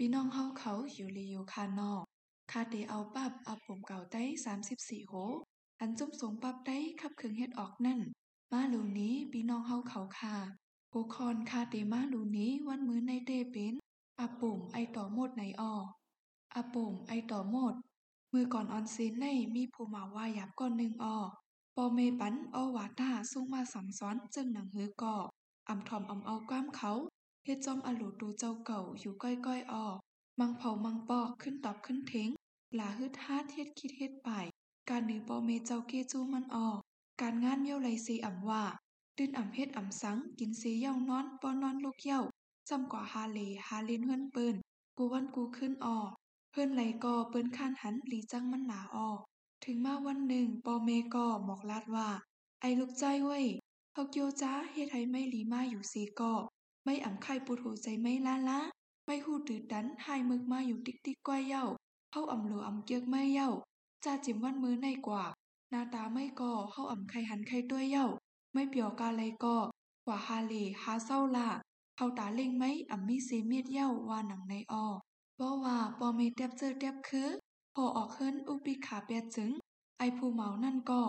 พี่น้องเฮาเขาอยู่ลีอยู่คานอกคาเตเอาปับอาผมเก่าไต้34โหอันจุ่มสงปับไต้ขับเครื่องเฮ็ดออกนั่น มาลูนี้พี่น้องเฮาเขาค่ะโกคอนคาเตมาลูนี้วันมื้อในเตเป็นอาปุ่มไอต่อหมดไหนอออาปุ่มไอต่อหมด มือก่อนออนซีนในมีผู้มาว่าหยับก่อนหนึ่งออปอเมปันออวาตาส่งมาสั่งสอนจึงหนังหือก่ออำทอมอำเอาก้ามเขา เฮ็ดจอมอลูตูเจ้าเก่าอยู่ก้อยก้อยออมังเผามังปอกขึ้นตอบขึ้นเทงหลาฮึดฮาดเฮ็ดคิดเฮ็ดไป การนือปอเมเจ้าเกจูมันออกการงานเมี่ยวไหลซีอ่ำว่าตื่นอ่ำเฮ็ดอ่ำสัง กินซีเย้านอนปอนอนลูกเย้าจำกว่าฮาเลฮาเลนเฮือนเปิ้นกูวันกูขึ้นออเพิ่อนไหลกอเปิ้นข้านหันหลีจังมันหนาออกถึงมาวันหนึ่งปอเมก็หมอกลาดว่า ไอ้ลูกใจเว้ยเฮาเกียวจ้าเฮ็ดให้ไม่หลีมาอยู่ซีก็ ไม่อ่ำไข่ปูดหูใจไม่ล้าล้าไม่หูตื่นดันหายมึกมาอยู่ติ๊กติ๊กก้อยเย้าเฮาอ่ำโลอ่ำเกียกไม่เย้าจ้าจิมวันมือในกว่าหน้าตาไม่ก่อเฮาอ่ำไข่หันไข่ตัวเย้าไม่เปียวกาไรก็กว่าฮาเลฮาเศร้าล่ะเฮาตาเล่งไหมอ่ำมีเสเมียดเย้าว่าหนังในออบ่ว่าปอเมเตียบเจอเตียบคือพอออกเฮิรนอุปิขาเปียจึง ไอผู้เหมานั่นก็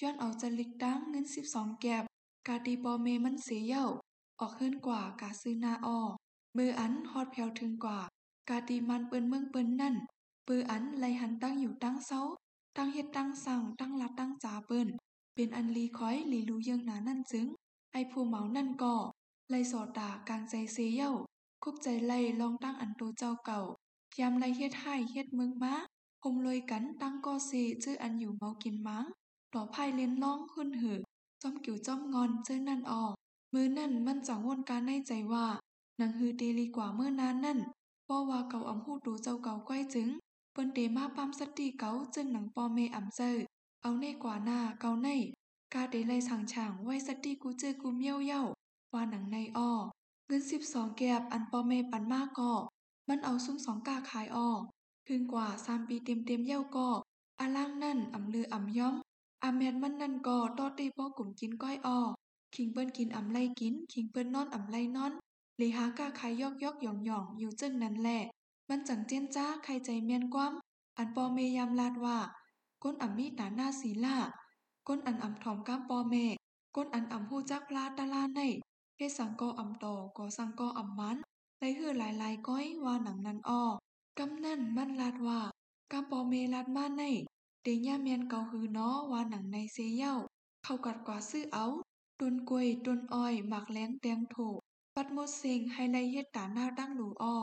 ย้อนเอาจลิกดังเงิน12แก็บกาตีปอเมมันเสียเย้า ออกเฮิรนกว่ากาซื้อนาออมืออันฮอดแผวถึงกว่ากาตีมันเปิ้นเมืองเปิ้นนั่นปืออันไลหันตั้งอยู่ตั้งเซาตั้งเฮ็ดตั้งสั่งตั้งลัดตั้งจาเปิ้นเป็นอันลีคอยลีรู้ยังหนานั่นจึง ไอผู้เหมานั่นก็ไลสอตากลางใจเสียเย้าคุบใจไลลองตั้งอันโตเจ้าเก่ายามไลเฮ็ดให้เฮ็ดเมืองมาคมลอยกันตั้งก็เซชื่ออันอยู่เมากินมังต่อภายเล่นล่องขึ้นหือจอมกิ่วจอมงอนเจ้านั่นออก มือนั่นมันจังวนการในใจว่านังฮือเตลีกว่าเมื่อนานนั่นเพราะว่าเก่าอำหูดูเจ้าเก่าก้อยจึงเปิ้นเตมาปั๊มสติเก่าจึงหนังปอเมอำเจอเอาในกว่าหน้าเก่าในกาเดไลสังช่างไว้สติกูเจอกูเมียวเย้าว่าหนังในอ้อเงิน12แกบอันปอเมปันมากก็มันเอาซุ้มสองกาขายออกถึงกว่าสามปีเต็มเต็มเย้าก็ออาล่างนั่นอ่ำลืออ่ำย้อมอาแมนมันนั่นก็ตอตีป้อกลุ่มกินก้อยออ คิงเปิ้นกินอ่ำไลกิน คิงเปิ้นนอนอ่ำไลนอนเลหากาขายยอกยอกหยองหยองอยู่จึงนั้นแหละ มันจังเจียนจ้าใครใจเมียนกว้มอันปอเมยามลาดว่า ก้นอ่ำมีตาหน้าสีล่า ก้นอันอ่ำถอมก้ามปอเม ก้นอันอ่ำหู้จักลาตาลาในเฮสังกออ่ำโตก็สังกออ่ำมันไลหือหลายๆก้อยว่าหนังนั้นอ้อกำนั่นมันลาดว่ากำปอเมลาดมาในเดีย่าเมียนเกาฮือเนาะว่าหนังในเซเย่า เขากัดกว่าซื้อเอา ต้นกล้วยต้นอ้อยหมักแล้งแตงโถปัดหมดเซ็งให้ไลเฮ็ดตาหน้าตั้งหลูอ้อ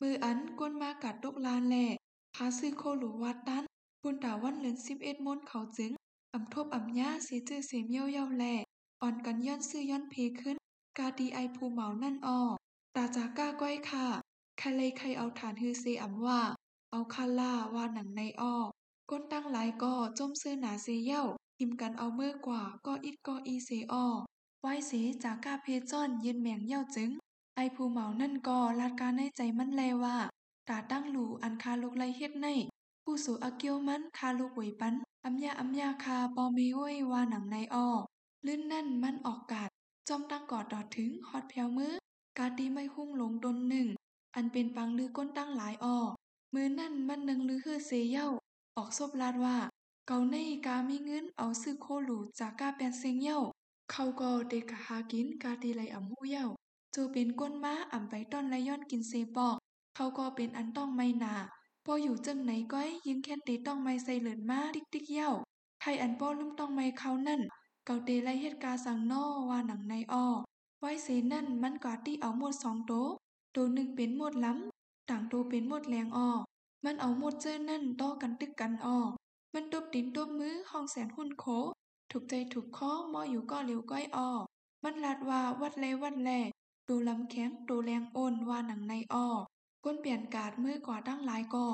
มืออันก้นมากัดตกลานแหล่พาซื้อโคหลูวัดตันปุนตาวันเหลือน11มนเขาจึงอำทบอำยาเสียจื้อเสียเมียวเย่าแหล่อ่อนกันย้อนซื้อย้อนเพขึ้น กาดีไอภูเหมานั่นอ้อตาจาก้าก้อยค่ะใครเลยใครเอาฐานฮือเซอำว่า เอาคาล่าว่าหนังในอ้อก้นตั้งหลายก็จมซื้อหนาเซเย่า ทิมกันเอาเมื่อกว่าก็อิดก็อีเซอ้อไว้เสจากก้าเพจอนเย็นแมงเย่าจึง ไอภูเหมานั่นก็ลาดการในใจมันแลว่าตาตั้งหลูอันคาลูกไลเฮ็ดในผู้สูอาเกียวมันคาลูกหวยปันอัมยาอัมยาคาปอเมว้ยว่าหนังในอ้อลื่นนั่นมันออกกาดจอมตั้งกอดดอดถึงฮอดแผวมือกาตีไม่หุ้งลงดนหนึ่ง อันเป็นปังลือก้นตั้งหลายออมือนั่นมันนึงลือคือเซเย่าออกซบลาดว่า เกาในกามีเงินเอาซื้อโคหลูจากกาแปนเซงเย่าเขาก็เด็กหากินกาตีไหลอ่ำหูเย่าโจเป็นก้นม้าอ่ำไปต้อนไรย้อนกินเซปอกเขาก็เป็นอันต้องไม่นาพออยู่จังไหนก้อยยิงแค่ตีต้องไม่ใส่เหลินมาดิกดิกเย่าใครอันป้อลืมต้องไม่เขานั่น เกาเตไลเฮ็ดกาสังนอว่าหนังในอ้อไว้เสนั่นมันกว่าที่เอาหมดสองโตโตหนึ่งเป็นหมดล้ำต่างโตเป็นหมดแรงอ้อมันเอาหมดเจอนั่นต่อกันตึกกันอ้อ มันตบดินตบมือห้องแสนหุ่นโค ถูกใจถูกข้อมออยู่ก็เร็วก้อยออมันลาดว่าวัดเลวัดแลดูลำแข็งดูแรงโอนว่าหนังในอ้อก้นเปลี่ยนกาดมือกว่าตั้งหลายก่อ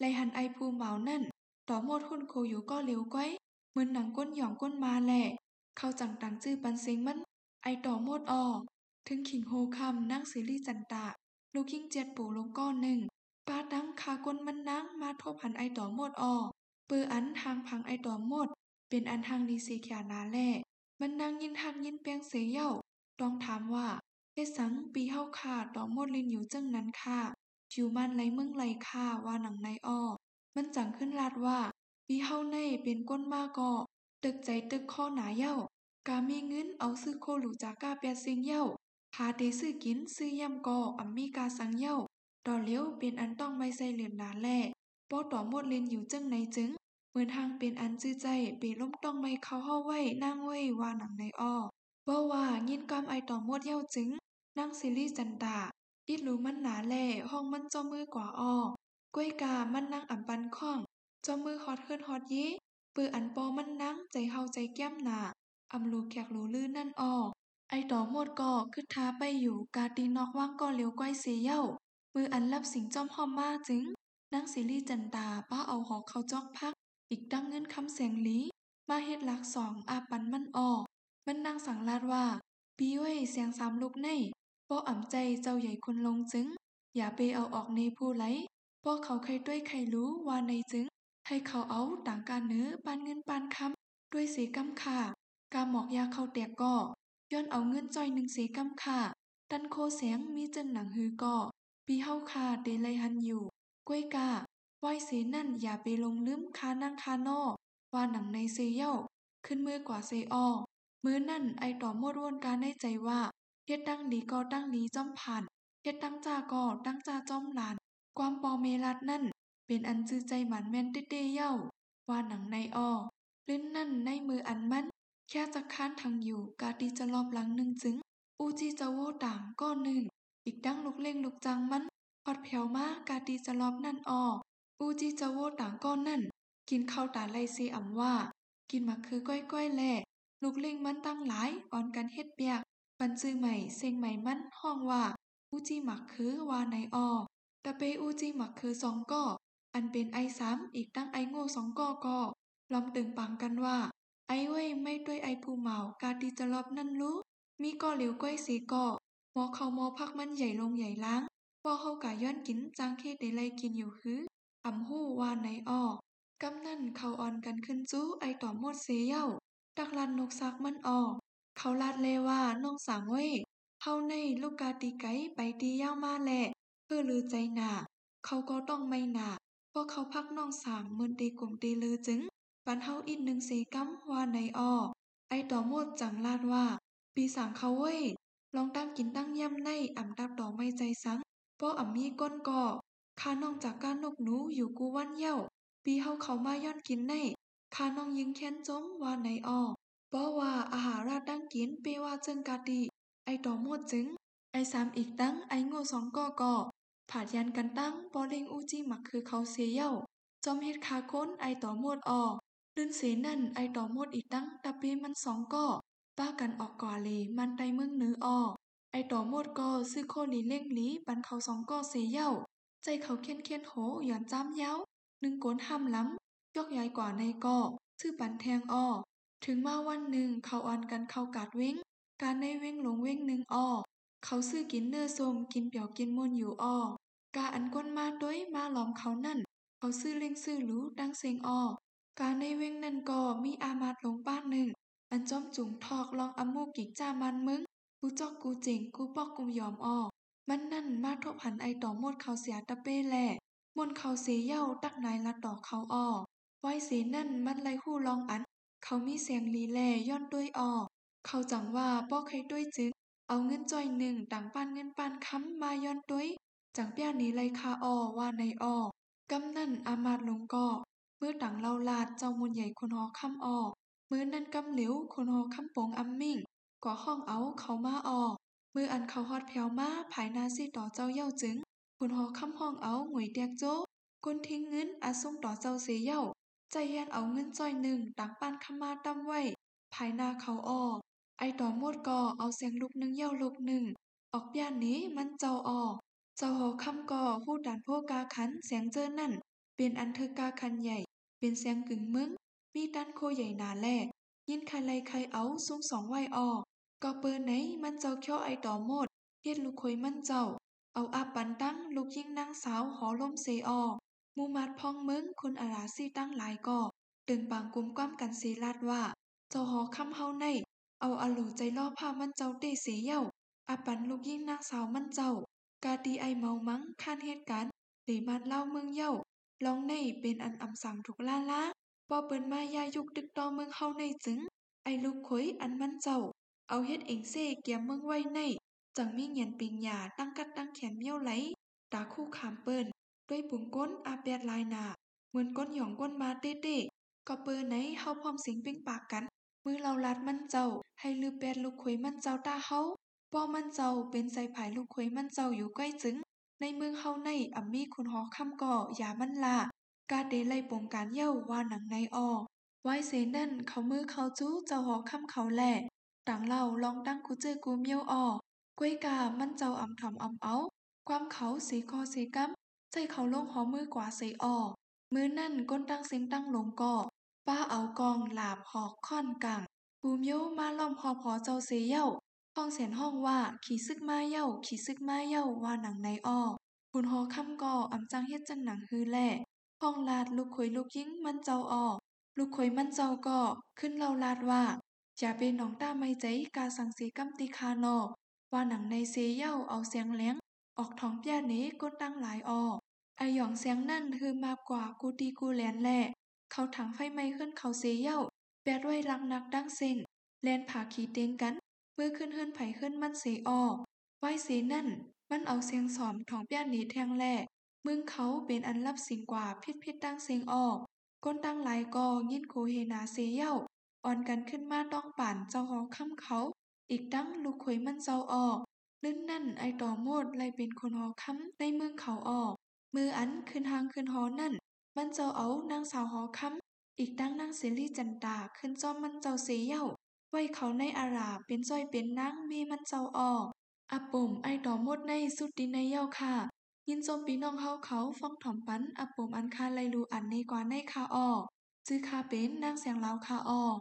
ไลหันไอภูเหมานั่น ต่อหมดหุ่นโคอยู่ก็เร็วก้อยมือนหนังก้นหย่องก้นมาแหละเข้าจังตังจื้อปันเซ็งมัน ไอต่อหมดออถึงขิงโฮคำนั่งซีรีจันตะลูกขิงเจ็ดปูลงก้อนหนึ่งปาตั้งคากนมันนั่งมาทบหันไอต่อหมดออ ปืออันทางพังไอต่อหมด เป็นอันทางดีสีขียนาแล่มันนั่งยินหักยินเปียงเสียเย่าต้องถามว่าเฮ็ดสังปีเฮาค่ะต่อหมดลินอยู่จังนั้นค่ะผิวมันไหลเมืองไหลค่าว่าหนังในอ้อมันจังขึ้นลาดว่าปีเฮาในเป็นก้นมากก็ตึกใจตึกข้อหนาเย้ากามีเงินเอาซื้อโคหลูจากาเปียซิงเย้าพาเตซื้อกินซื้อย่ำก็อำมีกาสังเย้าต่อเลี้ยวเป็นอันต้องไม่ใส่เหลือนนาแล่ป้อต่อหมดเลนอยู่จึงในจึง เหมือนทางเป็นอันจื้อใจเปล้มต้องไม่เขาเฮาไว้นั่งไว้ว่าหนังในอ้อว่าว่ายินกำไอต่อมดเย้าจึงนั่งซิลี่จันตาอิดรู้มันหนาแล่ห้องมันจ้ามือกว่าอ้อกล้วยกามันนั่งอ่ำปันข้องจ้ามือฮอดเฮิรนฮอดยีปืออันปอมันนั่งใจเฮาใจแก้มหนาอำลูแขกรู้ลื่นนั่นอ้อไอต่อหมดก็คึดท้าไปอยู่กาตีนอกว่างก็เลี้ยวก้อยเสียเย้ามืออันรับสิงจอมหอมมากจึงนั่งซีรีส์จันตาป้าเอาหอกเขาจอกพัก อีกดังเงินคำแสงลีมาเฮ็ดหลักสองอาปันมันออกมันนางสังลาดว่าปีไว้เสียงสามลูกในป้ออ่ำใจเจ้าใหญ่คนลงจึง อย่าไปเอาออกในผู้ไหลป้อเขาใครด้วยใครรู้ว่าในจึง ให้เขาเอาต่างการเนื้อปานเงินปานคำด้วยเสีกำค่ะกาหมอกยาเข้าแตกก่อย้อนเอาเงินจ้อยหนึ่งเสีกำค่ะตันโคเสียงมีจนหนังฮือก่อปีเฮาคาเดลัยหันอยู่ กล้วยกา ไหวเสนั่นอย่าไปลงลืมคานั่งคานอ ว่าหนังในเซเย่าขึ้นมือกว่าเซออมือนั่นไอต่อมดวนการในใจว่าเฮ็ดตั้งดีก็ตั้งดีจอมผ่านเฮ็ดตั้งจ้าก็ตั้งจ้าจอมหลาน ความปอเมลัดนั่น เป็นอันจื้อใจหมันแม่นเต้เย่าว่าหนังในออลิ้นนั่นในมืออันมัน แค่จะค้านทางอยู่กาดีจะรอบหลังหนึ่งจึง อูจีจะโวต่างก็หนึ่ง อีกดังลุกเล่งลุกจังมันพอดแผ่วมากกาดีจะรอบนั่นออ อูจีจะโวต่างก็นั่น กินข้าวตาไลซีอ่ำว่า กินมาคือก้อยก้อยแหล่ลูกเล่งมันตั้งหลายอ่อนกันเฮ็ดเปียก ปันซื้อใหม่เซ็งใหม่มันห้องว่าอูจีหมักคือว่าในออตะเปอูจีหมักคือสองก่ออันเป็นไอสามอีกตั้งไอโง่สองก่อก็ลอมตึงปังกันว่า ไอเว้ยไม่ด้วยไอผู้เมากาดีจะรอบนั่นรู้มีก่อเหลียวก้อยสีก่อมอเขามอพักมันใหญ่ลงใหญ่ล้างพอเขากะย้อนกินจางเคได้ไลกินอยู่คือ อำหู้ว่าในออกกำนั่นเขาอ่อนกันขึ้นจู้ไอต่อมดเสียเย้าดักลันนกซักมันออกเขาลาดเลว่าน้องสางเว้ยเฮาในลูกกาตีไกไปตียามาแหละเพื่อลือใจหนาเขาก็ต้องไม่หนาเพราะเขาพักน้องสางมืนตีกลุ่มตีลือจึงปันเฮาอีกหนึ่งเสกัมว่าในออไอต่อมดจังลาดว่า ปีสางเขาเว้ยลองตั้งกินตั้งย่ำในอ่ำดับดอกไม่ใจสังเพราะอ่ำมีก้นก่อ ข้าน้องจากการนกหนูอยู่กูวันเย้าปีเฮาเขามาย้อนกินในข้าน้องยิงแค้นจมว่าในออเพราะว่าอาหารราดดังกินเปว่าจึงกาดีไอต่อหมดจึง ไอสามอีกตั้งไอโง่สองก่อก่อผาดยันกันตั้งปอเลงอูจีหมักคือเขาเสียเย้าจอมเฮ็ดคาค้นไอต่อหมดออลื่นเสนั่นไอต่อมดอีกตั้งตะเปมันสองก่อป้ากันออกก่อเลยมันไตเมืองเนื้อออไอต่อมดก็ซื้อโคลีเล่งหลีปันเขาสองก่อเสียเย้า ใจเขาเคียนเคียนโหหย่อนจ้ำเย้าหนึ่งโกนห้ามล้ำยกใหญ่กว่าในก่อชื่อปันแทงอ้อ ถึงมาวันหนึ่งเขาอ่อนกันเข้ากาดเว้ง การในเว้งหลงเว้งหนึ่งอ้อ เขาซื้อกินเนื้อส้มกินเปียวกินมนอยู่อ้อกาอันก้นมาด้วยมาหลอมเขานั่น เขาซื้อเล่งซื้อรู้ดังเสียงอ้อการในเว้งนั่นก็มีอามาตหลงป้านหนึ่ง อันจอมจุงทอกลองอมูกิกจ้ามันมึง กูจอกกูเจ๋งกูปอกกูยอมอ้อ มันนั่นมาทบหันไอต่อมดเขาเสียตะเป้แหล่มนเขาเสียเย้าตักนายละดอเขาอ้อไว้เสีนั่นมันไรหู้ลองอัน เขามีเสียงลีแล่ย้อนด้วยอ้อเขาจังว่าป้อใครด้วยจึงเอาเงินจอยหนึ่งต่างปานเงินปานค้ำมาย้อนด้วย จังเปี้ยนี้ไรคาอ้อว่าในอ้อกำนั่นอามาดลงก่อเมื่อต่างเล่าลาดเจ้ามุนใหญ่คนหอค้ำอ้อมือนั่นกำเหลียวคนหอค้ำปงอัมมิ่งก่อห้องเอาเขามาอ้อ มืออันเขาฮอดแผวมาภายนาซีต่อเจ้าเย่าจึงคุณหอคำห้องเอาหงวยเตียกโจ้กุนทิ้งเงินอาส่งต่อเจ้าเสียเย่าใจแยนเอาเงินจ้อยหนึ่งต่างปานขมาตั้มไว้ ภายนาเขาออไอต่อมดก่อเอาเสียงลูกหนึ่งเย่าลูกหนึ่ง ออกย่านนี้มันเจ้าอ้อเจ้าหอคำก่อหู้ด่านพวกกาขันเสียงเจอนั่น เป็นอันเธอกาคันใหญ่ เป็นเสียงกึ่งมึงมีดันโคใหญ่นาแลยินใครไรใครเอาสูงสองไว้ออก เปิดไหนมันเจ้าเคี้ยวไอต่อหมดเฮ็ดลูกคอยมันเจ้า เอาอาปันตั้งลูกยิ่งนางสาวหอลมเซออมูมัดพองมึงคุณอาราซี่ตั้งหลายก่อตึงปางกุมก้อมกันสีลาดว่า เจ้าหอคำเฮาใน เอาอลูใจล่อพามันเจ้าเตเสียเย้าอาปันลูกยิ่งนางสาวมันเจ้า กาดีไอเมามังขานเหตุการณ์หลีมาดเล่าเมืองเย่าลองในเป็นอันอำสั่งถูกล่าล้าปอเปิ้นมายายุกดึกต่อเมืองเฮาในจึง ไอลูกขอยอันมันเจ้า เอาเฮ็ดเองเซ่ เกียมเมืองไว้ใน จังมีเงียนปิงหยาตั้งกัดตั้งแขนเมียวไหล ตาคู่ขามเปิ้น ด้วยปุ่มก้นอาแปดลายหนาเหมือนก้นหยองก้นมาเต้ๆก็เปิ้นไหนเฮาพร้อมสิงปิงปากกัน มือเราลัดมันเจ้า ให้ลือแปดลูกขวยมันเจ้าตาเฮาป้อมันเจ้าเป็นใส่ผายลูกขวยมันเจ้าอยู่ใกล้จึง ในเมืองเฮาในอ่ำมีคุณหอคำก่ออย่ามันลากาเดไล่ปงการเย้าว่าหนังในออไว้เสนั่นเขามือเขาจู้เจ้าหอคำเขาแหล่ ต่างเล่าลองตั้งกูเจอกูเมียวออกวยกามันเจ้าอ่ำถอมอ่ำเอา ความเขาสีคอสีกัมใจเขาลงหอมือกว่าใส่ออมือนั่นก้นตั้งเสียงตั้งลงก่อป้าเอากองหลาบหอกค่อนกังกูเมียวมาล้อมพอพอเจ้าเสียเย้าห้องเสียนห้องว่าขี่ซึกมาเย้าขี่ซึกมาเย้าว่าหนังในอ้อคุณหอคำก่ออำจังเฮ็ดจังหนังฮือแหล่ห้องลาดลูกขวยลูกยิ้งมันเจ้าออลูกขวยมันเจ้าก็ขึ้นเล่าลาดว่า อย่าเป็นหนองต้าไม่ใจกาสังสีกัมติคานอว่าหนังในเซเย้าเอาเสียงเลี้ยง ออกท้องเปียนี้ก้นตั้งหลายออไอหยองเสียงนั่นคือมากกว่ากูตีกูแลนแหล่เขาถังไฟไหม้ขึ้นเขาเซเย้าแปดไว้รักนักดั้งเซ็งแลนผาขีเตงกันเมื่อขึ้นเฮือนไผขึ้นมันเสออไว้เสนั่น มันเอาเสียงสอมท้องเปียนี้แทงแหล่มึงเขาเป็นอันรับสิ่งกว่าพิษพิษตั้งเสียงออกก้นตั้งหลายกอยินโคเฮนาเซเย้า อ่อนกันขึ้นมาต้องป่านเจ้าหอค่ำเขา อีกตั้งลูกขวยมันเจ้าออกลื่นนั่นไอต่อโมดไลเป็นคนหอค้ำในเมืองเขาออก มืออันขึ้นทางขึ้นหอนั่น มันเจ้าเอานางสาวหอค้ำอีกตั้งนางเสรีจันตาขึ้นจอมมันเจ้าเสียเย้าไว้เขาในอาราเป็นจ้อยเป็นนางมีมันเจ้าออกอาปุ่มไอต่อโมดในสุดดินในเย้าค่ะ ยินโจมปีน้องเฮาเขาฟ้องถ่อมปันอาปุ่มอันคาไลรูอันในกว่าในคาออกจื้อคาเป็นนางเสียงลาวคาออก